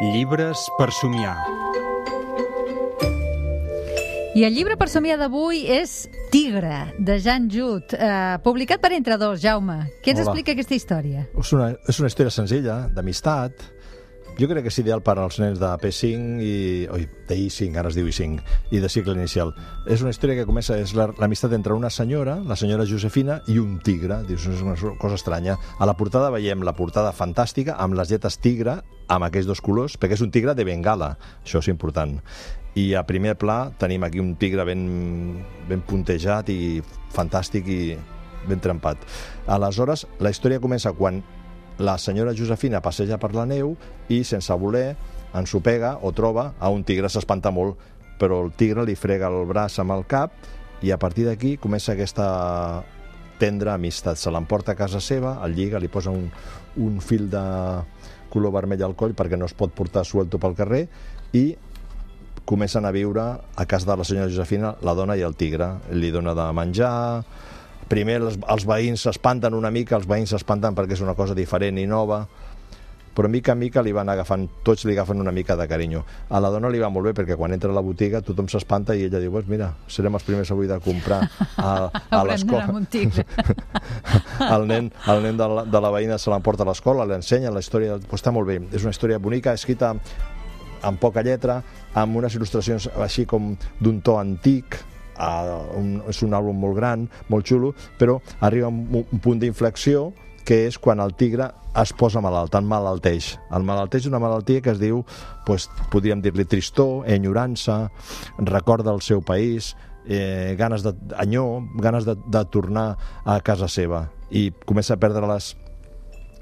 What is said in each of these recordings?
Llibres per somiar. I el llibre per somiar d'avui és Tigre, de Jan Jut, eh, publicat per Entre Dos, Jaume. Què ens Hola. explica aquesta història? És una, és una història senzilla, d'amistat. Jo crec que és ideal per als nens de P5 i... Oi, de I5, ara es diu I5, i de cicle inicial. És una història que comença, és la- l'amistat entre una senyora, la senyora Josefina, i un tigre. Dius, és una cosa estranya. A la portada veiem la portada fantàstica amb les lletres tigre, amb aquests dos colors, perquè és un tigre de Bengala. Això és important. I a primer pla tenim aquí un tigre ben, ben puntejat i fantàstic i ben trempat. Aleshores, la història comença quan la senyora Josefina passeja per la neu i, sense voler, ensopega o troba a un tigre, s'espanta molt, però el tigre li frega el braç amb el cap i a partir d'aquí comença aquesta tendra amistat. Se l'emporta a casa seva, el lliga, li posa un, un fil de color vermell al coll perquè no es pot portar suelto pel carrer i comencen a viure a casa de la senyora Josefina la dona i el tigre. Li dona de menjar, primer els, els veïns s'espanten una mica, els veïns s'espanten perquè és una cosa diferent i nova, però mica en mica li van agafant, tots li agafen una mica de carinyo. A la dona li va molt bé perquè quan entra a la botiga tothom s'espanta i ella diu, pues mira, serem els primers avui de comprar a, a l'escola. el nen, el nen de, la, de la veïna se l'emporta a l'escola, l'ensenya la història, pues està molt bé, és una història bonica, escrita amb poca lletra, amb unes il·lustracions així com d'un to antic, uh, un, és un àlbum molt gran, molt xulo, però arriba un, un punt d'inflexió que és quan el tigre es posa malalt, en malalteix. El malalteix és una malaltia que es diu, pues, podríem dir-li tristor, enyorança, recorda el seu país, eh, ganes de anyó, ganes de, de tornar a casa seva i comença a perdre les,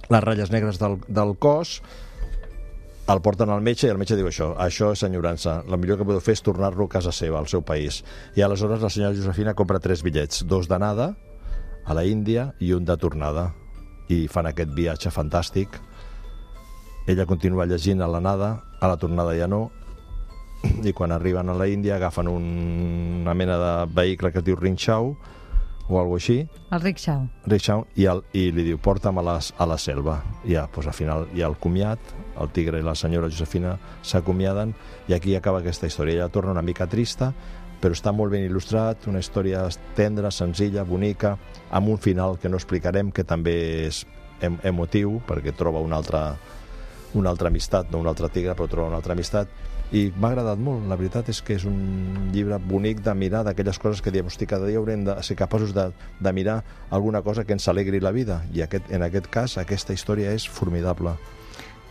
les ratlles negres del, del cos el porten al metge i el metge diu això, això és enyorança, el millor que podeu fer és tornar-lo a casa seva, al seu país. I aleshores la senyora Josefina compra tres bitllets, dos d'anada a la Índia i un de tornada. I fan aquest viatge fantàstic. Ella continua llegint a l'anada, a la tornada ja no, i quan arriben a la Índia agafen un, una mena de vehicle que es diu Rinxau, o alguna així, El rickshaw. Richard i, el, i li diu porta'm a, les, a la selva i ja, doncs, al final hi ha el comiat el tigre i la senyora Josefina s'acomiaden i aquí acaba aquesta història. Ella torna una mica trista però està molt ben il·lustrat, una història tendra, senzilla, bonica, amb un final que no explicarem, que també és em emotiu, perquè troba una altra, una altra amistat, no un altre tigre, però troba una altra amistat, i m'ha agradat molt. La veritat és que és un llibre bonic de mirar d'aquelles coses que diem, hosti, cada dia haurem de ser capaços de, de mirar alguna cosa que ens alegri la vida, i aquest, en aquest cas aquesta història és formidable.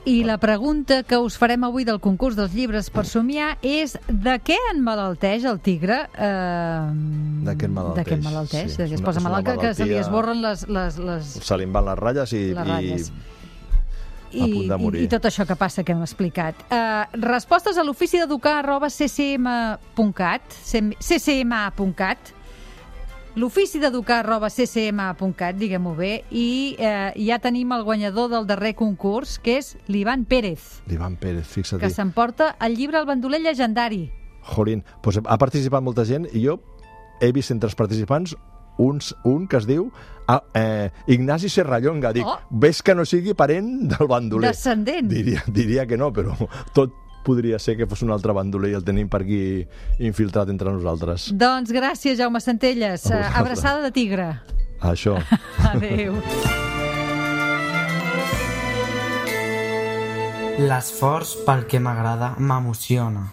I la pregunta que us farem avui del concurs dels llibres per somiar és de què en malalteix el tigre? Eh, De què en malalteix, De què en malalteix? sí. De què es posa malalt, que, que se li esborren les, les, les, Se li van les ratlles i, les ratlles. A punt de morir. I, I tot això que passa que hem explicat. Uh, respostes a l'ofici d'educar arroba ccm.cat ccma.cat l'ofici d'educar arroba ccma.cat, diguem-ho bé, i eh, ja tenim el guanyador del darrer concurs, que és l'Ivan Pérez, i l'Ivan Pérez, fixa't. que s'emporta el llibre El bandoler llegendari. Jolín, doncs ha participat molta gent i jo he vist entre els participants uns, un que es diu ah, eh, Ignasi Serrallonga. Dic, Oh. ves que no sigui parent del bandoler. Descendent. Diria, diria que no, però tot podria ser que fos un altre bandoler i el tenim per aquí infiltrat entre nosaltres. Doncs gràcies, Jaume Centelles. Abraçada de tigre. Això. Adéu. L'esforç pel que m'agrada m'emociona.